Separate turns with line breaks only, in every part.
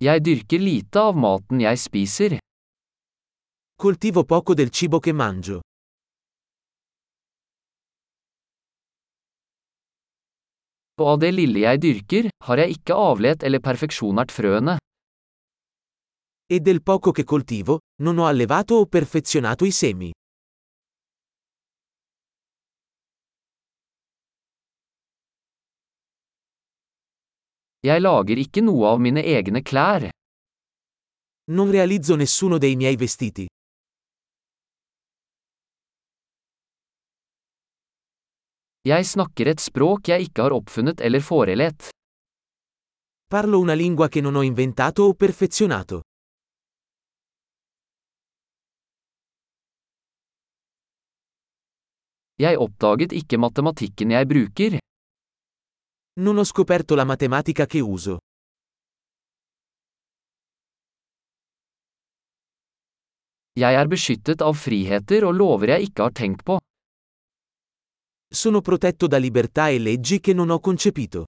Jeg dyrker lite av maten jeg spiser.
Coltivo poco del cibo che mangio.
Og av det lille jeg dyrker, har jeg ikke avlet eller perfeksjonert frøene.
E del poco che coltivo, non ho allevato o perfezionato i semi.
Jeg lager ikke noe av mine egne klær.
Non realizzo nessuno dei miei vestiti.
Jeg snakker et språk jeg ikke har oppfunnet eller forelett.
Parlo una lingua che non ho inventato o perfezionato.
Jeg oppdaget ikke matematikken jeg bruker.
Non ho scoperto la matematica che uso.
Jeg er beskyttet av friheter og lover jeg ikke har tenkt på.
Sono protetto da libertà e leggi che non ho concepito.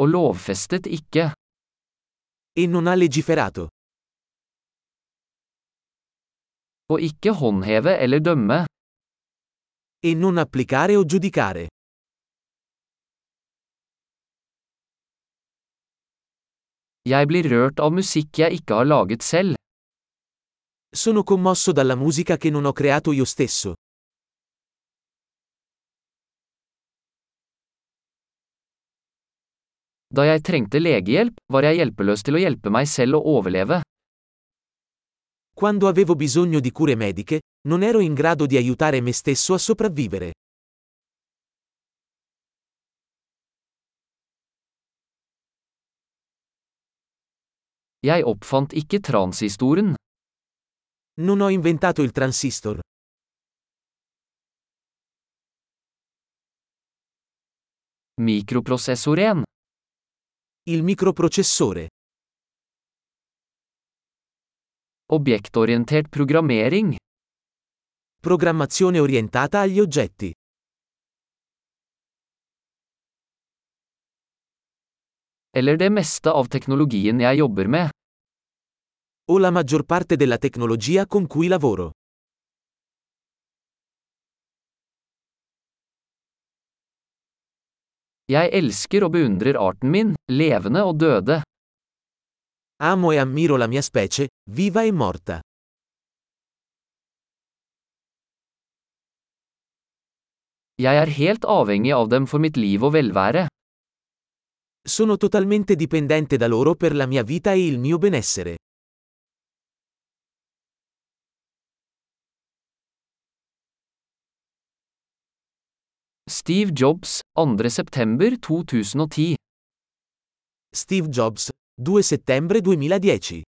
Og lovfestet ikke.
E non ha legiferato.
Og ikke håndheve eller dømme.
E non applicare o giudicare.
Jeg blir rørt av musikk jeg ikke har laget selv.
Sono commosso dalla musica che non ho creato io stesso.
Da jeg trengte legehjelp, var jeg hjelpeløs til å hjelpe meg selv å overleve.
Quando avevo bisogno di cure mediche, non ero in grado di aiutare me stesso a sopravvivere.
Jeg oppfant ikke transistoren.
Non ho inventato il transistor.
Mikroprosessoren.
Il microprocessore.
Objektorientert programmering.
Programmazione orientata agli oggetti.
Eller det meste av teknologien jeg jobber med.
O la maggior parte della tecnologia con cui lavoro.
Jeg elsker og beundrer arten min, levende og døde.
Amo e ammiro la mia specie, viva e morta.
Jeg er helt avhengig av dem for mitt liv og velvære.
Sono totalmente dipendente da loro per la mia vita e il mio benessere.
Steve Jobs, 2. september 2010.
Steve Jobs, 2 settembre 2010